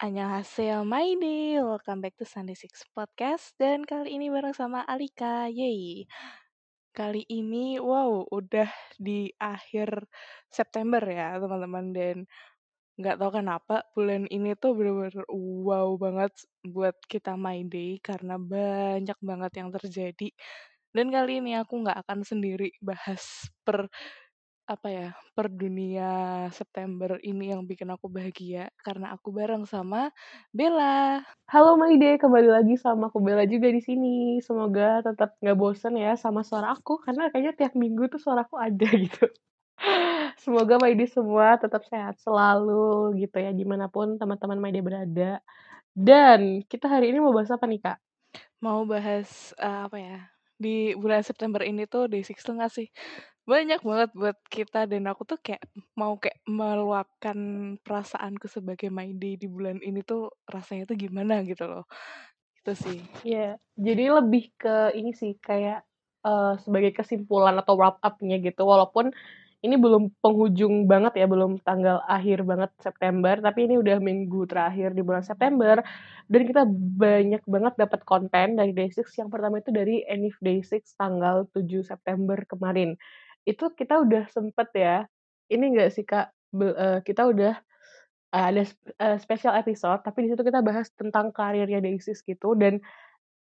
Annyeonghaseyo, my day. Welcome back to Sunday Six Podcast. Dan kali ini bareng sama Alika. Yeay. Kali ini, wow, udah di akhir September ya, teman-teman. Dan nggak tahu kenapa bulan ini tuh bener-bener wow banget buat kita my day. Karena banyak banget yang terjadi. Dan kali ini aku nggak akan sendiri bahas per apa ya per dunia September ini yang bikin aku bahagia karena aku bareng sama Bella. Halo Maide, kembali lagi sama aku Bella juga di sini. Semoga tetap nggak bosen ya sama suara aku karena kayaknya tiap minggu tuh suara aku ada gitu. Semoga Maide semua tetap sehat selalu gitu ya di mana pun teman-teman Maide berada. Dan kita hari ini mau bahas apa nih kak? Mau bahas uh, apa ya? Di bulan September ini tuh Day Six tuh ngasih banyak banget buat kita dan aku tuh kayak mau kayak meluapkan perasaanku sebagai day di bulan ini tuh rasanya tuh gimana gitu loh. Itu sih. Iya, yeah. jadi lebih ke ini sih kayak uh, sebagai kesimpulan atau wrap up-nya gitu walaupun ini belum penghujung banget ya belum tanggal akhir banget September tapi ini udah minggu terakhir di bulan September dan kita banyak banget dapat konten dari Day6 yang pertama itu dari Enif Day6 tanggal 7 September kemarin itu kita udah sempet ya ini enggak sih kak uh, kita udah uh, ada uh, special episode tapi di situ kita bahas tentang karirnya Deisis gitu dan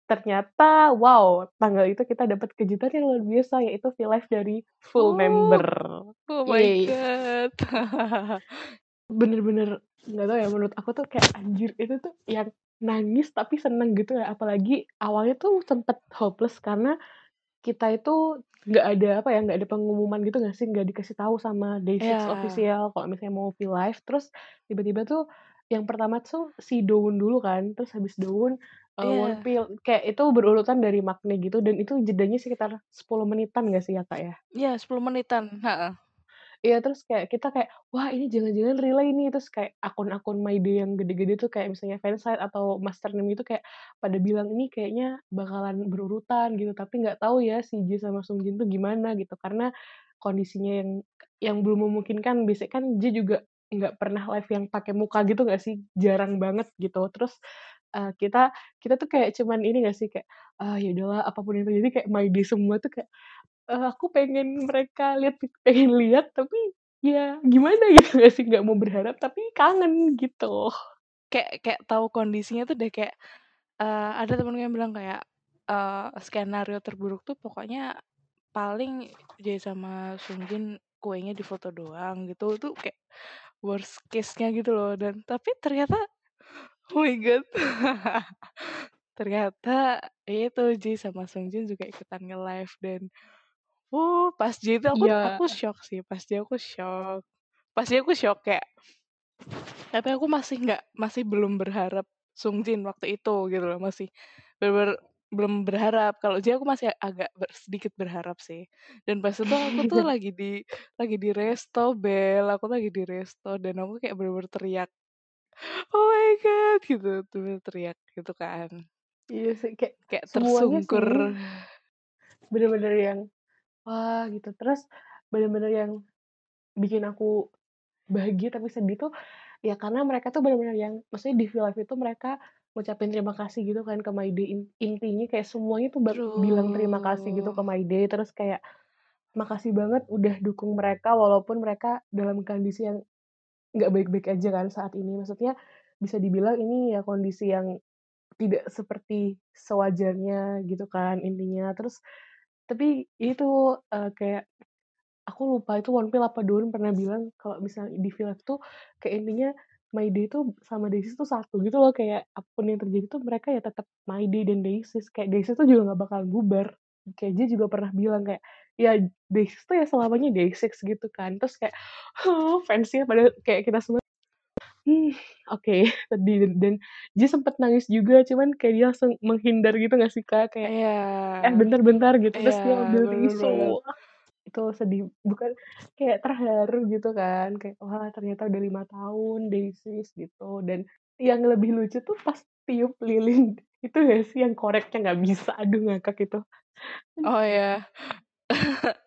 ternyata wow tanggal itu kita dapat kejutan yang luar biasa yaitu feel life dari full oh, member oh my Yay. god bener-bener nggak tahu ya menurut aku tuh kayak anjir itu tuh yang nangis tapi seneng gitu ya apalagi awalnya tuh sempet hopeless karena kita itu nggak ada apa ya nggak ada pengumuman gitu nggak sih nggak dikasih tahu sama Day6 yeah. official kalau misalnya mau feel live terus tiba-tiba tuh yang pertama tuh si Daun dulu kan terus habis Daun uh, yeah. One Pill kayak itu berurutan dari Magne gitu dan itu jedanya sekitar 10 menitan gak sih ya kak ya? Iya yeah, 10 menitan. Ha Iya terus kayak kita kayak wah ini jangan-jangan relay nih. Terus kayak akun-akun MyDay yang gede-gede tuh kayak misalnya fansite atau master name itu kayak pada bilang ini kayaknya bakalan berurutan gitu. Tapi nggak tahu ya si Ji sama Sung Jin tuh gimana gitu. Karena kondisinya yang yang belum memungkinkan. Biasanya kan Ji juga nggak pernah live yang pakai muka gitu nggak sih? Jarang banget gitu. Terus uh, kita kita tuh kayak cuman ini gak sih? Kayak ah ya udahlah apa pun yang terjadi kayak my day semua tuh kayak uh, aku pengen mereka lihat pengen lihat tapi ya gimana gitu gak sih nggak mau berharap tapi kangen gitu. Kayak kayak tahu kondisinya tuh deh kayak uh, ada temen yang bilang kayak uh, skenario terburuk tuh pokoknya paling Jay sama Sungjin kuenya di foto doang gitu tuh kayak worst case-nya gitu loh. Dan tapi ternyata oh my god ternyata itu Jay sama Sungjin juga ikutan nge-live dan Oh, pas dia itu aku yeah. aku shock sih, pas dia aku shock. Pas dia aku shock kayak tapi aku masih nggak masih belum berharap Sungjin waktu itu gitu loh, masih bener, belum berharap. Kalau dia aku masih agak ber, sedikit berharap sih. Dan pas itu aku tuh lagi di lagi di resto Bel, aku lagi di resto dan aku kayak bener-bener teriak. Oh my god gitu, tuh teriak gitu kan. Iya sih kayak kayak tersungkur. Bener-bener yang wah gitu. Terus bener-bener yang bikin aku bahagia tapi sedih tuh ya karena mereka tuh bener-bener yang maksudnya di live itu mereka ngucapin terima kasih gitu kan ke My Day. Intinya kayak semuanya tuh True. bilang terima kasih gitu ke My Day. Terus kayak makasih banget udah dukung mereka walaupun mereka dalam kondisi yang nggak baik-baik aja kan saat ini. Maksudnya bisa dibilang ini ya kondisi yang tidak seperti sewajarnya gitu kan intinya. Terus tapi itu, uh, kayak aku lupa itu One Pill apa Dawn pernah bilang kalau misalnya di film tuh kayak intinya My Day tuh sama Daisy tuh satu gitu loh, kayak apa pun yang terjadi tuh mereka ya tetap My Day dan Daisy, kayak Daisy tuh juga gak bakal bubar. Kayak dia juga pernah bilang kayak, ya Daisy tuh ya selamanya Day6 gitu kan. Terus kayak, oh, fansnya pada kayak kita semua Mmm, oke, sedih dan dan dia sempet nangis juga, cuman kayak dia langsung menghindar gitu nggak sih, Kak? Kayak, Iya. "Eh, bentar bentar," gitu, Iya, terus dia ambil bener. Wah, itu sedih bukan kayak terharu gitu kan, kayak, wah ternyata udah 5 tahun exist gitu, dan yang lebih lucu tuh pas tiup lilin, itu nggak sih yang koreknya nggak bisa, aduh ngakak itu. Oh, ya.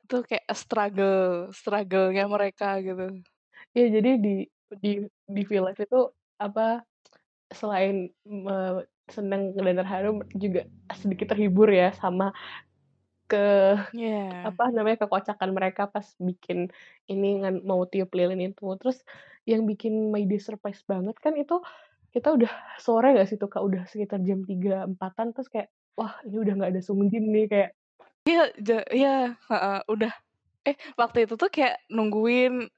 Itu kayak struggle struggle-nya mereka gitu. Iya, jadi di di di V-Live itu, apa, selain me seneng dan terharu juga sedikit terhibur ya sama ke Iya. apa namanya, kekocakan mereka pas bikin ini mau tiup lilin itu. Terus yang bikin My Day surprise banget kan itu kita udah sore nggak sih itu, Kak? Udah sekitar jam 3.00, 4.00-an terus kayak, wah ini udah nggak ada Seunggjin nih, kayak Iya, ja iya, heeh, udah eh, waktu itu tuh kayak nungguin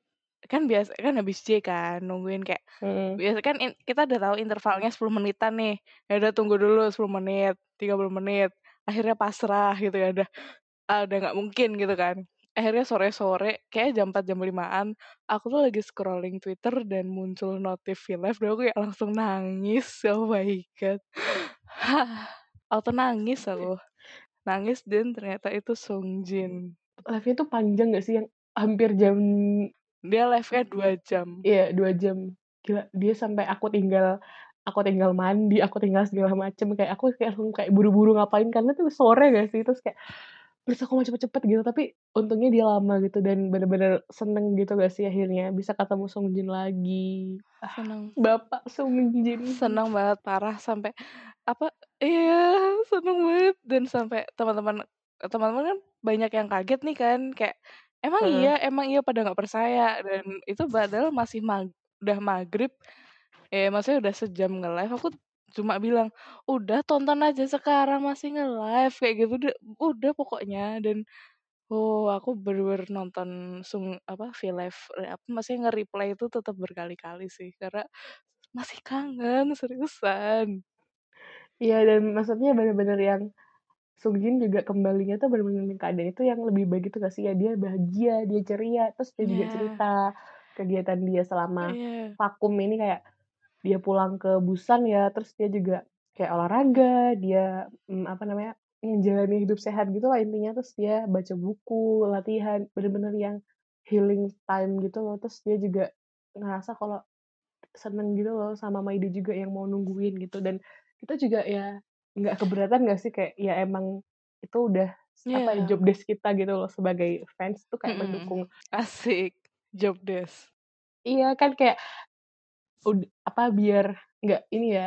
kan biasa kan habis J kan, nungguin kayak Mhm. biasa kan in kita udah tahu intervalnya 10 menitan nih, ya udah tunggu dulu 10 menit, 30 menit, akhirnya pasrah gitu ya, udah, ah, udah nggak mungkin gitu kan. Akhirnya sore-sore, kayaknya jam 4.00, jam 5.00-an, aku tuh lagi scrolling Twitter dan muncul notif V-Live dan aku kayak langsung nangis, oh my god. Auto nangis aku, nangis dan ternyata itu Seunggjin. Live-nya tuh panjang nggak sih? Yang hampir jam Dia live-nya 2 jam. Iya, 2 jam. Gila, dia sampai aku tinggal aku tinggal mandi, aku tinggal segala macem, kayak aku kayak langsung kayak buru-buru ngapain, karena tuh sore nggak sih? Terus kayak, please aku mau cepet-cepet gitu, tapi untungnya dia lama gitu dan bener-bener seneng gitu nggak sih akhirnya bisa ketemu Seunggjin lagi. Ah, Seneng. Bapak Seunggjin. Seneng banget, parah, sampai apa iya, seneng banget dan sampai teman-teman teman-teman kan banyak yang kaget nih kan, kayak, "Emang iya Heeh. emang iya?" Pada nggak percaya dan itu padahal masih mag udah maghrib, ya maksudnya udah sejam nge-live, aku cuma bilang, "Udah tonton aja sekarang masih nge-live," kayak gitu, udah udah pokoknya dan, oh, aku bener-bener nonton Sung apa, V-Live, eee, apa, maksudnya nge-replay itu tetep berkali-kali sih, karena masih kangen, seriusan. Iya, dan maksudnya bener-bener yang Seunggjin juga kembalinya tuh bener-bener keadaan itu yang lebih baik gitu nggak sih? Ya dia bahagia, dia ceria, terus dia juga Iya. cerita kegiatan dia selama Iya. vakum ini kayak dia pulang ke Busan ya, terus dia juga kayak olahraga, dia, mmm, apa namanya, menjalani hidup sehat gitulah intinya, terus dia baca buku, latihan, bener-bener yang healing time gitu loh. Terus dia juga ngerasa kalau seneng gitu loh sama Day juga yang mau nungguin gitu, dan kita juga ya nggak keberatan nggak sih? Kayak ya emang itu udah s apa ya, job desk kita gitu loh sebagai fans tuh kayak Mhm, mendukung asik, job desk. Iya, kan kayak ud apa, biar nggak ini ya,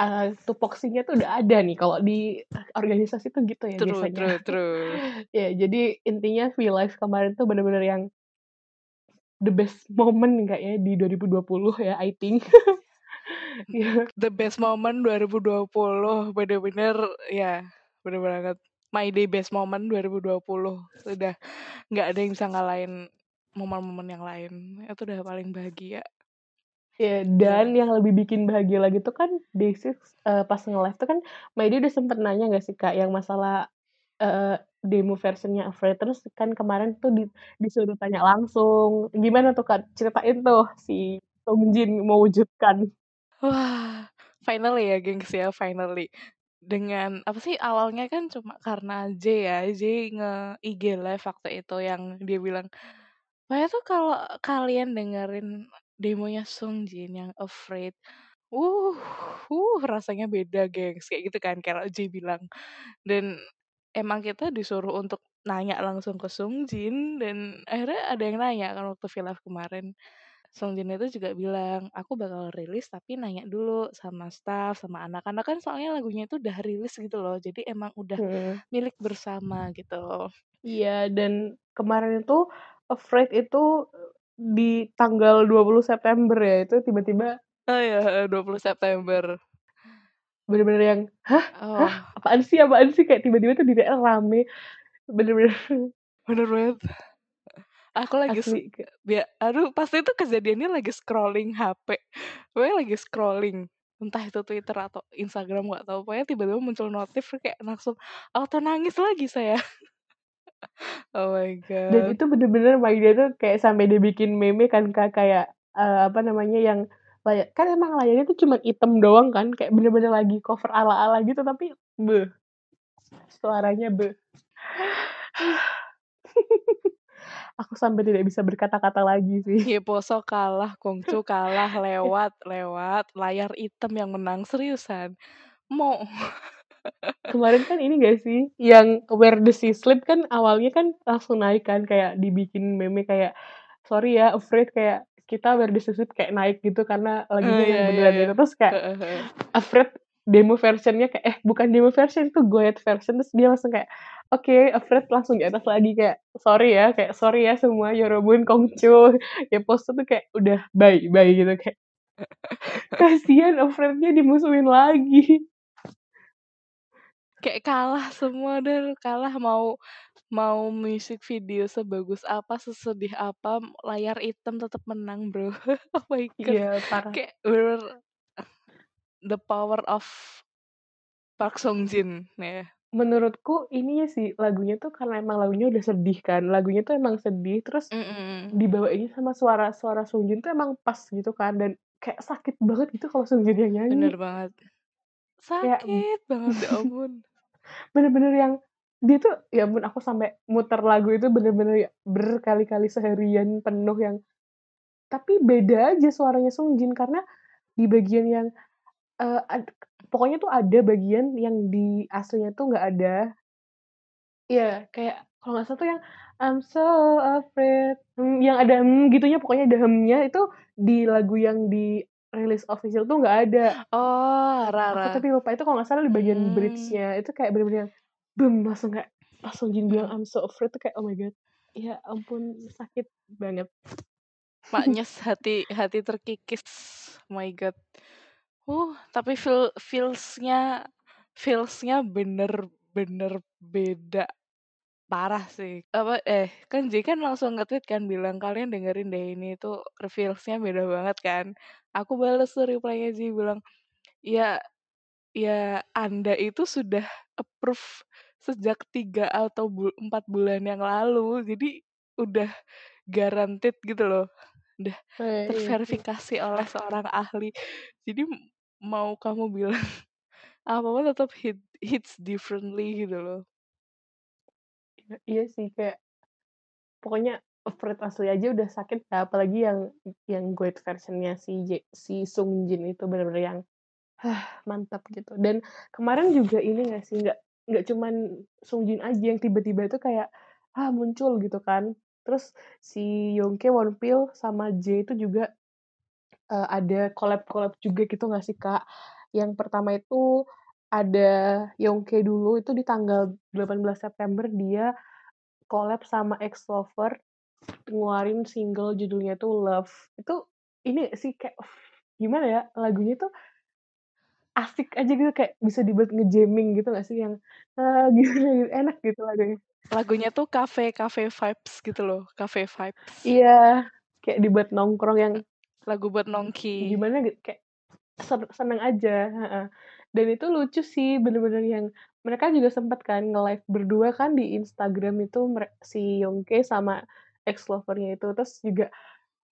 eee, tupoksinya tuh udah ada nih kalau di organisasi tuh gitu ya True biasanya. true true. Ya, jadi intinya V-Live kemarin tuh bener-bener yang the best moment kayaknya di 2020 ya, I think. Iya. The best moment 2020, bener-bener ya, bener banget. My Day best moment 2020, udah nggak ada yang bisa ngalahin momen-momen yang lain, itu udah paling bahagia. Iya, Gila. dan yang lebih bikin bahagia lagi tuh kan Day6, eee, pas nge-live tuh kan My Day udah sempet nanya nggak sih, Kak, yang masalah, eee, demo version-nya Afraid, terus kan kemarin tuh di disuruh tanya langsung, gimana tuh, Kak? Ceritain tuh si Seunggjin mewujudkan. Wah, finally ya, gengs, ya, finally. Dengan apa sih, awalnya kan cuma karena J ya, J nge-IG live waktu itu yang dia bilang, "Pokoknya tuh kalau kalian dengerin demonya Seunggjin yang Afraid, wuh wuh, rasanya beda, gengs," kayak gitu kan kalau J bilang. Dan emang kita disuruh untuk nanya langsung ke Seunggjin dan akhirnya ada yang nanya kan waktu V-Live kemarin. Seunggjin itu juga bilang, "Aku bakal rilis tapi nanya dulu sama staff, sama anak-anak," kan soalnya lagunya itu udah rilis gitu loh, jadi emang udah Mhm. milik bersama gitu. Iya, dan kemarin itu Afraid itu di tanggal 20 September ya, itu tiba-tiba Oh, iya, heeh, 20 September. bener-bener yang, "Hah hah? Oh. Apaan sih apaan sih?" Kayak tiba-tiba tuh di rame, bener-bener Bener banget. Aku lagi Asli, kayak bia aduh, pas itu kejadiannya lagi scrolling HP, pokoknya lagi scrolling, entah itu Twitter atau Instagram nggak tahu, pokoknya tiba-tiba muncul notif kayak langsung auto nangis lagi saya. Oh my Dan god. itu bener-bener Day tuh kayak sampai dibikin meme kan, Kak, kayak, eee, apa namanya, yang layar kan emang layarnya tuh cuman hitam doang kan, kayak bener-bener lagi cover ala-ala gitu tapi beh, suaranya beh. Aku sampai tidak bisa berkata-kata lagi sih. Yeposo kalah, Kongcu kalah, lewat, lewat, layar hitam yang menang, seriusan. Mau. Kemarin kan ini gak sih, yang Where the Sea Sleep kan awalnya kan langsung naik kan, kayak dibikin meme kayak, sorry ya, Afraid kayak kita Where the Sea Sleep kayak naik gitu karena Oh, lagunya iya yang iya beneran iya. gitu. Terus kayak. Afraid demo versionnya kayak eh bukan demo version itu Goyet version. Terus dia langsung kayak oke Afraid langsung di atas lagi kayak sorry ya kayak sorry ya semua Yorobun Kongcho ya post tuh kayak udah bye bye gitu kayak. Kasihan Afraidnya dimusuhin lagi. Kayak kalah semua deh, kalah mau mau music video sebagus apa, sesedih apa, layar hitam tetap menang, Bro. oh my god. iya parah. Kayak bener the power of Park Song Jin ya. menurutku ini ya sih lagunya tuh karena emang lagunya udah sedih kan lagunya tuh emang sedih terus Mm-mm. dibawainnya sama suara-suara Sungjin tuh emang pas gitu kan dan kayak sakit banget gitu kalau Sungjin yang nyanyi Bener banget. Kayak- Sakit banget ya ampun. bener-bener yang dia tuh ya ampun aku sampai muter lagu itu bener-bener ya berkali-kali seharian penuh yang tapi beda aja suaranya Sungjin karena di bagian yang eh, ad- pokoknya tuh ada bagian yang di aslinya tuh nggak ada Iya kayak kalau nggak salah tuh yang I'm so afraid hmm, yang ada hmm gitunya pokoknya ada hemnya itu di lagu yang di rilis official tuh nggak ada Oh, aku Rara. tapi lupa itu kalau nggak salah di bagian Hmm. bridge-nya itu kayak bener-bener yang boom langsung kayak pas Jin bilang Hmm. I'm so afraid tuh kayak oh my god ya ampun sakit banget Maknyes hati hati terkikis. Oh my god. Uh, tapi feel feelsnya feelsnya bener-bener beda parah sih. Apa eh kan J kan langsung nge-tweet kan bilang kalian dengerin deh ini tuh feelsnya beda banget kan. Aku balas tuh reply-nya J bilang ya ya Anda itu sudah approve sejak tiga atau bu- empat bulan yang lalu jadi udah guaranteed gitu loh Eh, iya sih. terverifikasi oleh seorang ahli. Jadi mau kamu bilang apa pun tetap hit, hits differently gitu loh. Iya- iya sih kayak pokoknya Afraid asli aja udah sakit ya apalagi yang yang Goet versionnya si J, si Sung Jin itu bener-bener yang hah, mantap gitu dan kemarin juga ini gak sih nggak nggak cuman Sung Jin aja yang tiba-tiba itu kayak ah muncul gitu kan terus si Yongke Wonpil sama J itu juga eh, ada collab-collab juga gitu gak sih kak? Yang pertama itu ada Yongke dulu itu di tanggal 18 September dia collab sama Ex Lover ngeluarin single judulnya tuh Love. Itu ini sih kayak uff, gimana ya lagunya tuh asik aja gitu kayak bisa dibuat ngejamming gitu gak sih? Yang ah, gimana gitu enak gitu lagunya. Lagunya tuh cafe cafe vibes gitu loh, cafe vibes. iya kayak dibuat nongkrong yang Lagu buat nongki. gimana gitu kayak sen- seneng aja dan itu lucu sih bener-bener yang mereka juga sempat kan nge-live berdua kan di Instagram itu si Yongke sama ex lovernya itu. Terus juga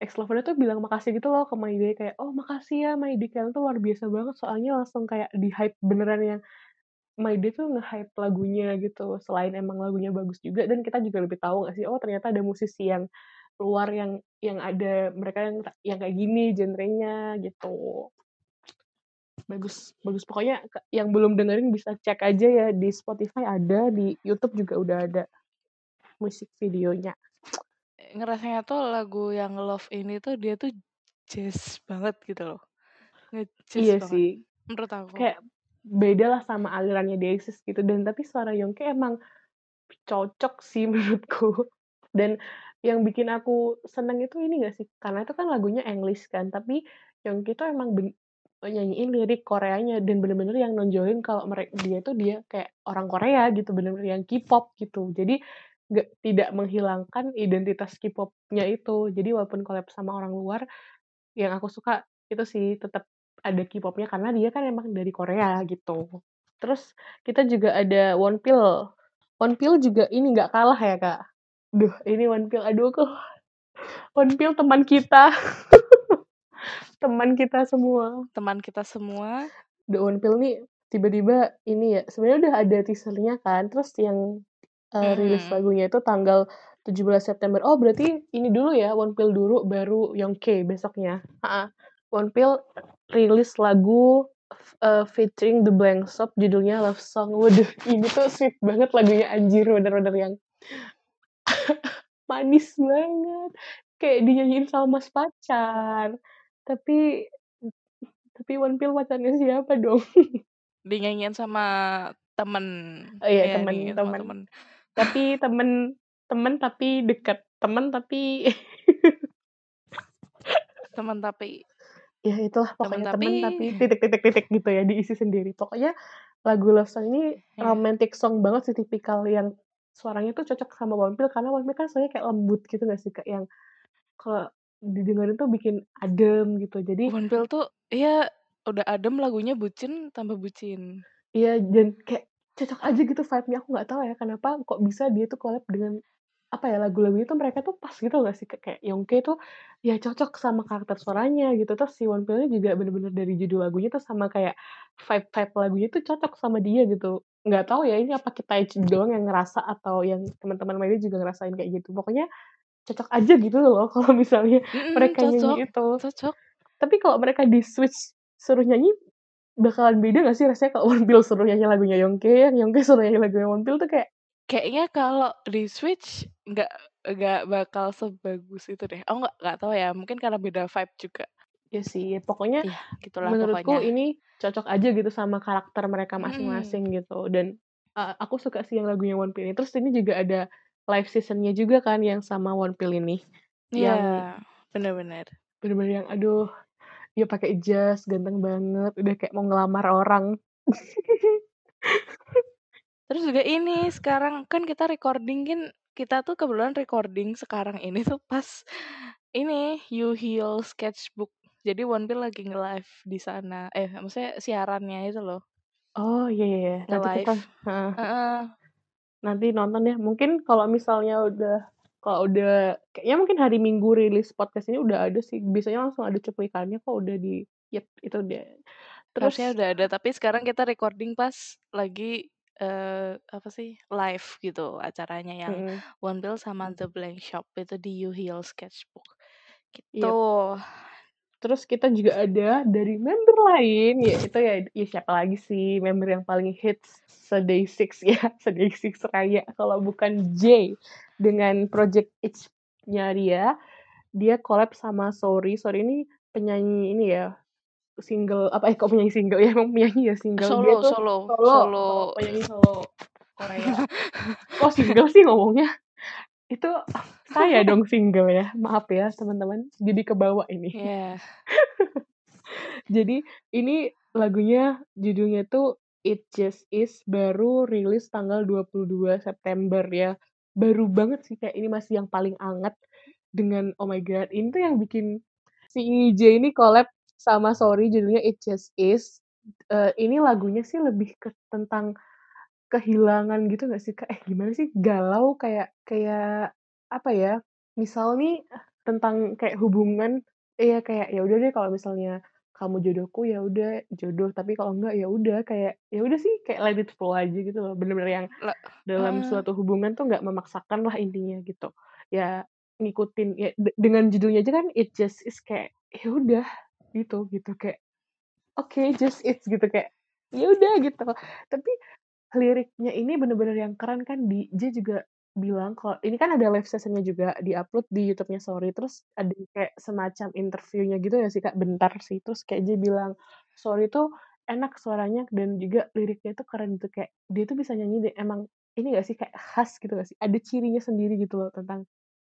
ex lovernya tuh bilang makasih gitu loh ke Maide kayak oh makasih ya Maide kalian tuh luar biasa banget. Soalnya langsung kayak di hype beneran yang Maide tuh nge-hype lagunya gitu selain emang lagunya bagus juga. Dan kita juga lebih tahu gak sih oh ternyata ada musisi yang luar yang yang ada mereka yang yang kayak gini genrenya gitu. Bagus bagus. Pokoknya yang belum dengerin bisa cek aja ya di Spotify ada di YouTube juga udah ada musik videonya. Ngerasanya tuh lagu yang Love ini tuh dia tuh jazz banget gitu loh. Nge-jazz iya banget sih. menurut aku. kayak beda lah sama alirannya Deixis gitu. Dan tapi suara Yongke emang cocok sih menurutku. Dan yang bikin aku seneng itu ini gak sih karena itu kan lagunya English kan tapi Yongke tuh emang nyanyiin lirik Koreanya dan bener-bener yang nonjolin kalau mereka dia tuh dia kayak orang Korea gitu bener-bener yang K-pop gitu jadi nggak tidak menghilangkan identitas K-popnya itu jadi walaupun collab sama orang luar yang aku suka itu sih tetap ada K-popnya karena dia kan emang dari Korea gitu. Terus kita juga ada Wonpil. Wonpil juga ini nggak kalah ya kak. Duh ini Wonpil aduh kok. Wonpil teman kita. Teman kita semua. Teman kita semua. The Onefil nih tiba-tiba ini ya, sebenarnya udah ada teaser-nya kan, terus yang, eee, rilis Mhm. lagunya itu tanggal 17 September. Oh berarti ini dulu ya, Onefil dulu baru Youngkoe besoknya. Heeh. Onefil rilis lagu, eee, featuring The Blank Shop judulnya Love Song. Waduh, ini tuh sweet banget lagunya anjir, bener-bener yang manis banget, kayak dinyanyiin sama mas pacar. Tapi tapi Onefil pacarnya siapa dong? Dinyanyiin sama temen. Oh iya, Iya, temen temen. temen. Tapi temen temen tapi deket, temen tapi Temen tapi Ya itulah temen pokoknya tapi temen tapi titik titik titik gitu ya, diisi sendiri. Pokoknya lagu Love Song ini Iya. romantic song banget sih, tipikal yang suaranya tuh cocok sama Onefil karena Onefil kan suaranya kayak lembut gitu nggak sih, Kak, yang kalau didengerin tuh bikin adem gitu. Jadi Onefil tuh iya, udah adem lagunya bucin, tambah bucin. Iya, dan kayak cocok aja gitu vibe-nya, aku nggak tahu ya kenapa kok bisa dia tuh collab dengan, apa ya, lagu-lagunya tuh mereka tuh pas gitu nggak sih, kayak Youngkoe tuh ya cocok sama karakter suaranya gitu, terus si Onefil-nya juga bener-bener dari judul lagunya tuh sama kayak vibe-vibe lagunya tuh cocok sama dia gitu. Nggak tahu ya ini apa kita doang yang ngerasa atau yang teman-teman lainnya juga ngerasain kayak gitu. Pokoknya cocok aja gitu loh kalau misalnya Mhm, mereka cocok nyanyi itu. cocok. Tapi kalau mereka di-switch suruh nyanyi, bakalan beda nggak sih rasanya kalau Onefil suruh nyanyi lagunya Youngkoe, yang Youngkoe suruh nyanyi lagunya Onefil tuh kayak Kayaknya kalau di-switch nggak nggak bakal sebagus itu deh. Aku nggak nggak tahu ya, mungkin karena beda vibe juga. Iya sih, pokoknya Iya, gitulah menurutku pokoknya. ini cocok aja gitu sama karakter mereka Mhm. masing-masing gitu dan, eee, aku suka sih yang lagunya Onefil ini. Terus ini juga ada live season-nya juga kan yang sama Onefil ini, Iya, yang bener bener. bener-bener yang aduh, dia pakai jas, ganteng banget, udah kayak mau ngelamar orang. Terus juga ini, sekarang kan kita recording kan kita tuh kebetulan recording sekarang ini tuh pas ini, You Heal Sketchbook. Jadi Onefil lagi nge-live di sana. Eh, maksudnya siarannya itu loh. Oh, iya iya iya, nanti kita heeh. Heeh. Nanti nonton ya, mungkin kalau misalnya udah kalau udah kayaknya mungkin hari Minggu rilis podcast ini udah ada sih, biasanya langsung ada cuplikannya kok udah di yep, itu deh. Harusnya Terus udah ada, tapi sekarang kita recording pas lagi, eee, apa sih, live gitu acaranya yang Mhm. Onefil sama The Blank Shop itu di You Heal Sketchbook, gitu. Yep. Terus kita juga ada dari member lain, yaitu ya ya siapa lagi sih member yang paling hits se-Day6 ya, se-Day6 raya kalau bukan J dengan project Itch-nya dia, dia collab sama Sorry. Sorry ini penyanyi ini ya, single apa eh kok penyanyi single ya, emang penyanyi ya single. Dia Solo tuh solo solo, solo. penyanyi solo Korea. Kok single sih ngomongnya? Itu saya dong single ya, maaf ya teman-teman, jadi kebawa ini. Iya. Jadi ini lagunya judulnya tuh It Just Is, baru rilis tanggal 22 September ya. Baru banget sih, kayak ini masih yang paling anget dengan oh my god, ini tuh yang bikin si J ini collab sama Sorry judulnya It Just Is. Eee, ini lagunya sih lebih ke tentang kehilangan gitu nggak sih, Kak? Eh, gimana sih, galau kayak kayak apa ya, misal nih tentang kayak hubungan iya kayak, ya udah deh kalau misalnya kamu jodohku, ya udah jodoh, tapi kalau enggak, ya udah kayak ya udah sih kayak let it flow aja gitu loh, bener-bener yang Le dalam heeh. suatu hubungan tuh nggak memaksakan lah intinya gitu. Ya ngikutin ya de dengan judulnya aja kan It Just Is kayak ya udah gitu gitu, kayak oke, just it's gitu, kayak ya udah gitu. Tapi liriknya ini bener-bener yang keren kan di J juga bilang kalau ini kan ada live session-nya juga di-upload di YouTube-nya Sorry, terus ada kayak semacam interview-nya gitu nggak sih, Kak, bentar sih, terus kayak J bilang, "Sorry tuh enak suaranya dan juga liriknya tuh keren," gitu, kayak dia tuh bisa nyanyi deh emang ini nggak sih, kayak khas gitu nggak sih, ada cirinya sendiri gitu loh tentang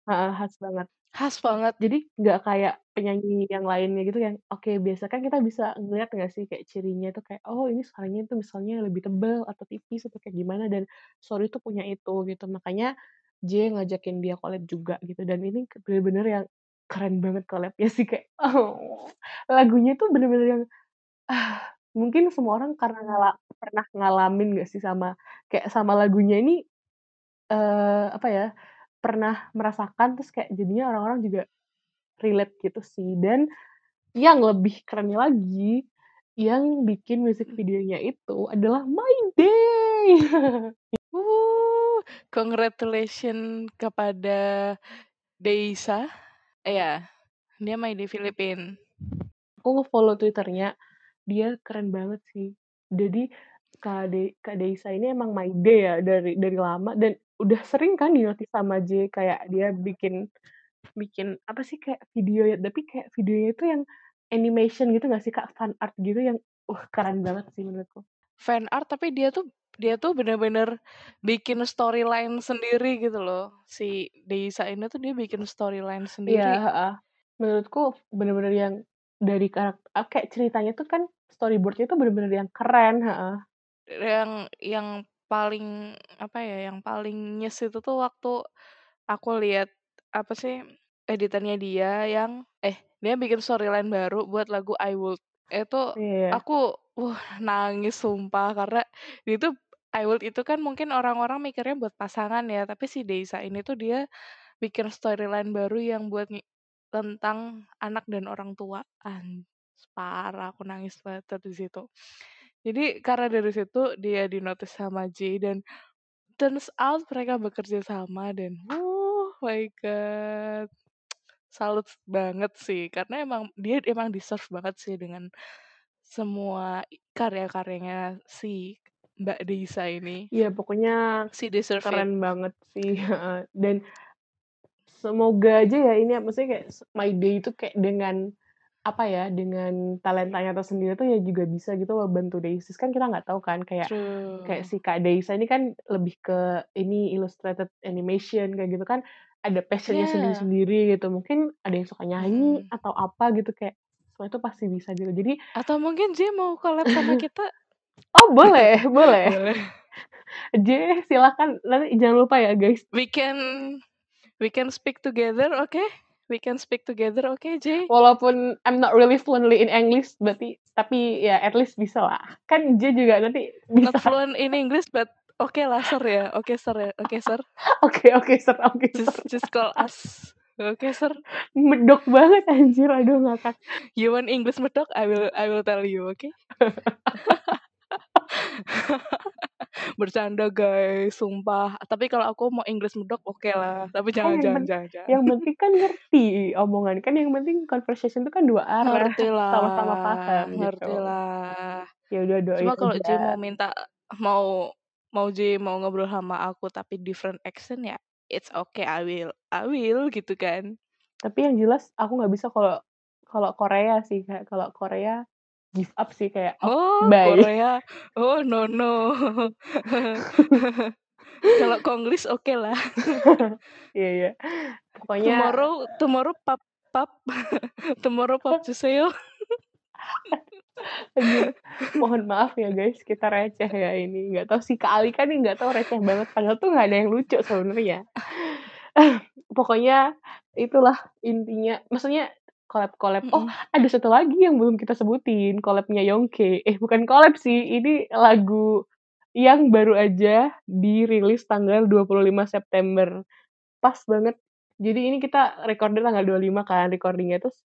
heeh, khas banget. Khas banget. Jadi nggak kayak penyanyi yang lainnya gitu yang oke, biasa kan kita bisa ngeliat nggak sih kayak cirinya itu kayak, oh ini suaranya tuh misalnya lebih tebal atau tipis atau kayak gimana dan Sorry tuh punya itu gitu. Makanya J ngajakin dia collab juga gitu dan ini bener-bener yang keren banget collab-nya sih kayak, oh lagunya tuh bener-bener yang, ah, mungkin semua orang karena ngala pernah ngalamin nggak sih sama kayak sama lagunya ini, eee, apa ya, pernah merasakan terus kayak jadinya orang-orang juga relate gitu sih dan yang lebih kerennya lagi, yang bikin musik videonya itu adalah My Day. Uh, congratulation kepada Deisa. Iya, dia My Day Philippines. Aku nge-follow Twitter-nya, dia keren banget sih. Jadi Kak De Kak Deisa ini emang My Day ya dari dari lama dan udah sering kan di-notice sama J kayak dia bikin bikin apa sih, kayak video ya, tapi kayak videonya itu yang animation gitu nggak sih Kak, fan art gitu yang, wah keren banget sih menurutku. Fan art tapi dia tuh dia tuh bener-bener bikin storyline sendiri gitu loh. Si Deisa ini tuh dia bikin storyline Iya, sendiri. heeh. Menurutku bener-bener yang dari karak eee, kayak ceritanya tuh kan storyboard-nya tuh bener-bener yang keren, heeh. Yang yang paling apa ya, yang paling nyes itu tuh waktu aku lihat apa sih, editannya dia yang eh, dia bikin storyline baru buat lagu I Would. Itu Iya. aku, wah nangis sumpah karena itu I Would itu kan mungkin orang-orang mikirnya buat pasangan ya, tapi si Deisa ini tuh dia bikin storyline baru yang buat ngi tentang anak dan orang tua. An parah aku nangis banget di situ. Jadi karena dari situ dia di-notice sama J dan turns out mereka bekerja sama dan oh my god, salut banget sih karena emang dia emang deserve banget sih dengan semua karya-karyanya si Mbak Deisa ini. Iya, pokoknya She deserve it. keren banget sih. Dan semoga aja ya ini ya, maksudnya kayak My Day itu kayak dengan apa ya, dengan talentanya tersendiri tuh ya juga bisa gitu loh bantu Day-sis, kan kita nggak tahu kan kayak kayak True. si Kak Deisa ini kan lebih ke ini illustrated animation kayak gitu kan, ada passion-nya Iya. sendiri-sendiri gitu. Mungkin ada yang suka nyanyi Mhm. atau apa gitu, kayak semua itu pasti bisa gitu. Jadi Atau mungkin J mau collab sama kita? Oh boleh boleh. Boleh. J silahkan, nanti jangan lupa ya guys. We can we can speak together, oke? We can speak together, oke J? Walaupun I'm not really fluently in English, berarti tapi ya at least bisalah. Kan J juga nanti Not bisa. fluent in English but oke lah sir ya, oke sir ya, oke sir. Oke oke sir, oke sir. Just just call us. Oke sir. Medok banget anjir, aduh ngakak. You want English medok? I will I will tell you, oke? Bercanda guys, sumpah. Tapi kalau aku mau English medok oke lah, tapi Kan jangan yang jangan jangan jangan. yang penting kan ngerti omongan, kan yang penting conversation itu kan dua arah, Ngerti sama-sama lah paham ngerti gitu. lah. Ya udah doain Cuma kalau J mau minta mau mau J mau ngobrol sama aku tapi different accent ya, it's okay, I will I will gitu kan. Tapi yang jelas aku nggak bisa kalau kalau Korea sih. Kalau Korea give up sih kayak oh, oh bye. Korea. Oh no no. Kalau Konglis oke okay lah. Iya yeah, iya. Yeah. pokoknya tomorrow tomorrow pap pap. Tomorrow pap juseyo Aduh, mohon maaf ya guys kita receh ya ini. Nggak tahu si kali kan nggak tahu receh banget. Padahal tuh nggak ada yang lucu sebenarnya. Pokoknya itulah intinya. Maksudnya collab-collab oh Mhm. ada satu lagi yang belum kita sebutin, collab-nya Youngkoe. Eh bukan collab sih, ini lagu yang baru aja dirilis tanggal 25 September. Pas banget. Jadi ini kita recordnya tanggal 25 kan, recording-nya terus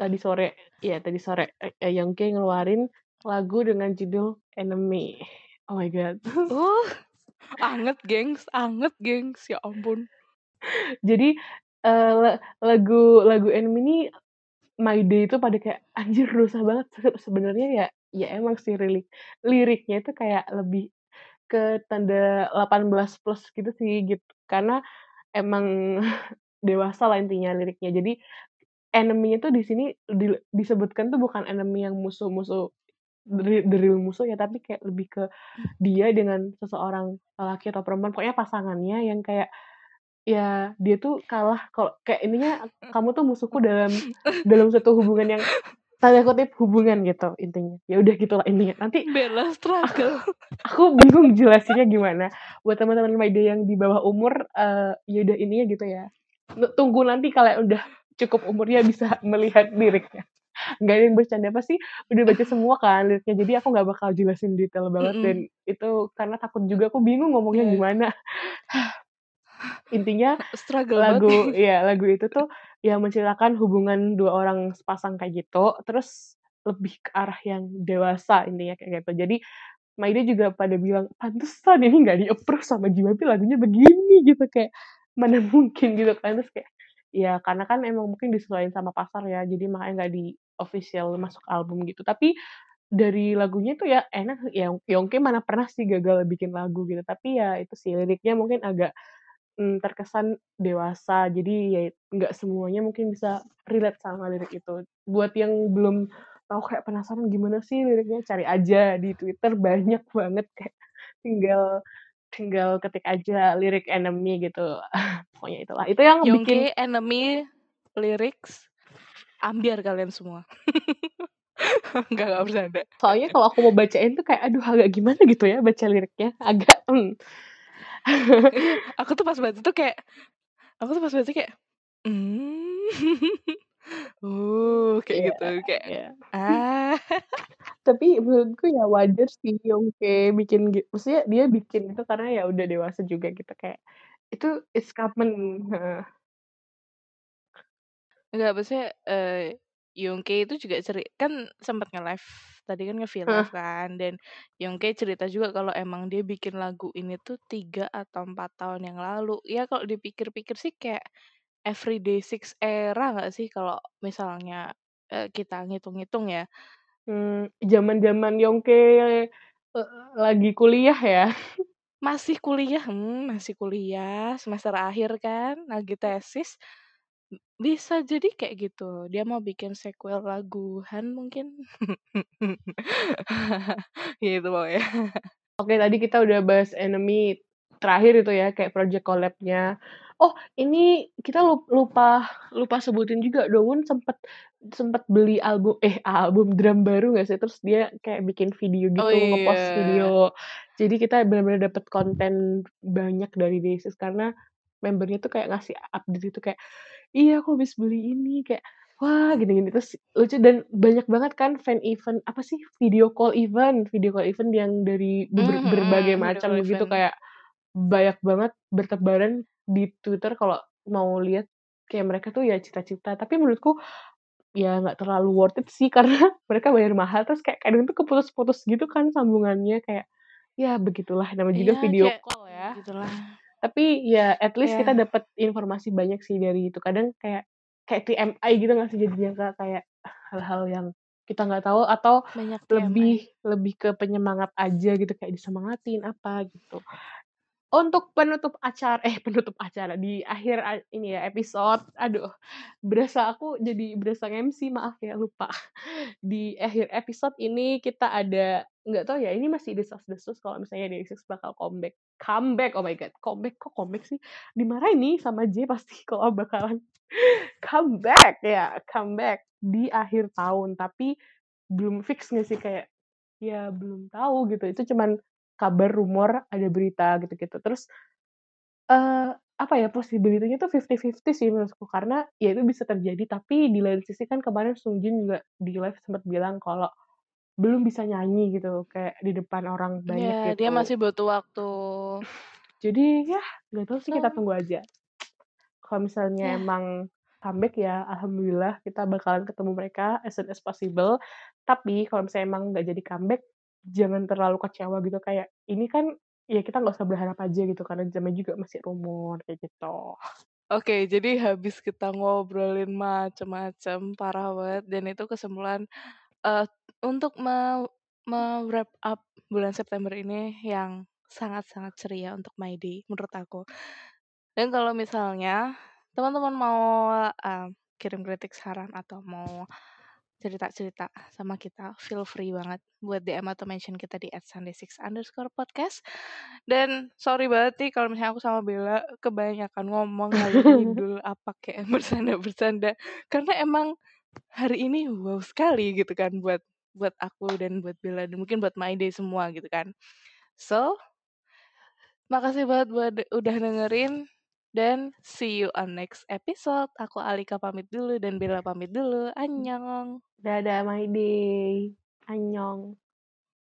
tadi sore iya tadi sore, e eee, Youngkoe ngeluarin lagu dengan judul Enemy. Oh my god. Oh, anget gengs anget gengs, ya ampun. Jadi, la lagu lagu Enemy ini, My Day itu pada kayak, anjir dosa banget se sebenarnya ya ya emang sih lirik liriknya itu kayak lebih ke tanda 18 plus gitu sih, gitu. Karena emang dewasa lah intinya liriknya. Jadi enemy itu di sini dil disebutkan tuh bukan enemy yang musuh-musuh real musuh ya, tapi kayak lebih ke Mmm. dia dengan seseorang laki atau perempuan, pokoknya pasangannya yang kayak, ya dia tuh kalah kalau kayak intinya, "Kamu tuh musuhku dalam dalam satu hubungan yang" tanda kutip "hubungan" gitu intinya. Ya udah gitulah intinya. Nanti Bella aku struggle. aku bingung jelasinnya gimana. Buat teman-teman Day yang di bawah umur, eee, ya udah intinya gitu ya. Tunggu nanti kalian udah cukup umurnya bisa melihat liriknya. Nggak ada yang bercanda, pasti udah baca semua kan liriknya, jadi aku nggak bakal jelasin detail banget dan Mhm. itu karena takut juga aku bingung ngomongnya Iya. gimana. Intinya Struggle banget lagu nih. iya lagu itu tuh ya menceritakan hubungan 2 orang sepasang kayak gitu, terus lebih ke arah yang dewasa intinya kayak gitu. Jadi Day juga pada bilang, "Pantesan ini nggak di-approve sama Jiwapi lagunya begini," gitu, kayak mana mungkin gitu kan. Terus kayak, ya karena kan emang mungkin disesuaiin sama pasar ya, jadi makanya nggak di-official masuk album gitu. Tapi dari lagunya itu ya enak, ya Yongke mana pernah sih gagal bikin lagu gitu, tapi ya itu sih liriknya mungkin agak, mmm, terkesan dewasa, jadi ya nggak semuanya mungkin bisa relate sama lirik itu. Buat yang belum tahu kayak penasaran gimana sih liriknya, cari aja di Twitter banyak banget kayak tinggal tinggal ketik aja lirik Enemy gitu, pokoknya itulah. Itu yang bikin Yongke, Enemy, lyrics, ambyar kalian semua. Enggak enggak bercanda. Soalnya kalau aku mau bacain tuh kayak aduh agak gimana gitu ya baca liriknya, agak, mmm. Aku tuh pas baca tuh kayak aku tuh pas baca kayak, mmm, oh, kayak Iya gitu, kayak, iya. ah. Tapi menurutku ya wajar sih Yongke bikin gi maksudnya dia bikin itu karena ya udah dewasa juga gitu, kayak itu it's common. Enggak, maksudnya, eee, Yongke itu juga ceri kan sempet nge-live, tadi kan nge-V-Live Heeh. kan, dan Yongke cerita juga kalau emang dia bikin lagu ini tuh 3 atau 4 tahun yang lalu. Ya kalau dipikir-pikir sih kayak Everyday 6 era nggak sih kalau misalnya, eee, kita ngitung-ngitung ya. Mmm, zaman-zaman Yongke, eee, lagi kuliah ya? Masih kuliah, hmm, masih kuliah, semester akhir kan, lagi tesis, bisa jadi kayak gitu, dia mau bikin sequel lagu Han mungkin. Gitu pokoknya. Oke, tadi kita udah bahas Enemy, terakhir itu ya, kayak project collab-nya. Oh, ini kita lup lupa lupa sebutin juga, Dowoon sempet sempet beli albu eh, album drum baru nggak sih? Terus dia kayak bikin video Oh, gitu, nge-post iya. video. Jadi kita bener-bener dapet konten banyak dari Day6 karena member-nya tuh kayak ngasih update gitu kayak, "Iya, aku habis beli ini," kayak, "Wah," gini-gini. Terus lucu dan banyak banget kan fan event, apa sih, video call event video call event yang dari Mmm, berbagai video call macam gitu, event. kayak banyak banget bertebaran di Twitter kalau mau lihat kayak mereka tuh ya cita-cita. Tapi menurutku ya nggak terlalu worth it sih karena mereka bayar mahal, terus kayak kadang tuh keputus-putus gitu kan sambungannya, kayak ya begitulah namanya juga Iya, video kayak call ya. gitulah. Tapi ya at least kita Iya. dapet informasi banyak sih dari itu, kadang kayak kayak TMI gitu nggak sih jadinya, Kak, kayak hal-hal yang kita nggak tahu atau Banyak TMI. lebih lebih ke penyemangat aja gitu, kayak disemangatin, apa gitu. Untuk penutup acar eh, penutup acara, di akhir ini ya, episode, aduh berasa aku jadi berasa nge-MC, maaf ya, lupa. Di akhir episode ini kita ada nggak tahu ya, ini masih desas-desus kalau misalnya Day6 bakal comeback comeback, oh my god, comeback, kok comeback sih? Dimarahin nih sama J pasti kalau bakalan comeback, ya comeback di akhir tahun, tapi belum fix nggak sih, kayak ya belum tahu gitu, itu cuman kabar, rumor, ada berita gitu-gitu. Terus, eee, apa ya, possibility-nya tuh fifty-fifty sih menurutku, karena ya itu bisa terjadi, tapi di lain sisi kan kemarin Sungjin juga di live sempet bilang kalau belum bisa nyanyi gitu, kayak di depan orang Iya, banyak dia gitu. masih butuh waktu. Jadi ya nggak tahu sih, kita So tunggu aja. Kalau misalnya Yah. emang comeback ya alhamdulillah kita bakalan ketemu mereka as soon as possible. Tapi kalau misalnya emang nggak jadi comeback, jangan terlalu kecewa gitu, kayak ini kan ya kita nggak usah berharap aja gitu, karena namanya juga masih rumor, kayak gitu. Oke, jadi habis kita ngobrolin macem-macem, parah banget, dan itu kesimpulan, eee, untuk me me-wrap up bulan September ini yang sangat-sangat ceria untuk My Day menurut aku. Dan kalau misalnya teman-teman mau, eee, kirim kritik, saran, atau mau cerita-cerita sama kita, feel free banget buat DM atau mention kita di @sunday6_podcast. Dan sorry banget nih kalau misalnya aku sama Bella kebanyakan ngomong, ngalor ngidul, apa kek, bercanda-bercanda, karena emang hari ini wow sekali gitu kan buat buat aku dan buat Bella dan mungkin buat My Day semua gitu kan. So makasih banget buat udah dengerin dan see you on next episode. Aku Alika pamit dulu dan Bella pamit dulu, annyeong. Dadah My Day, annyeong.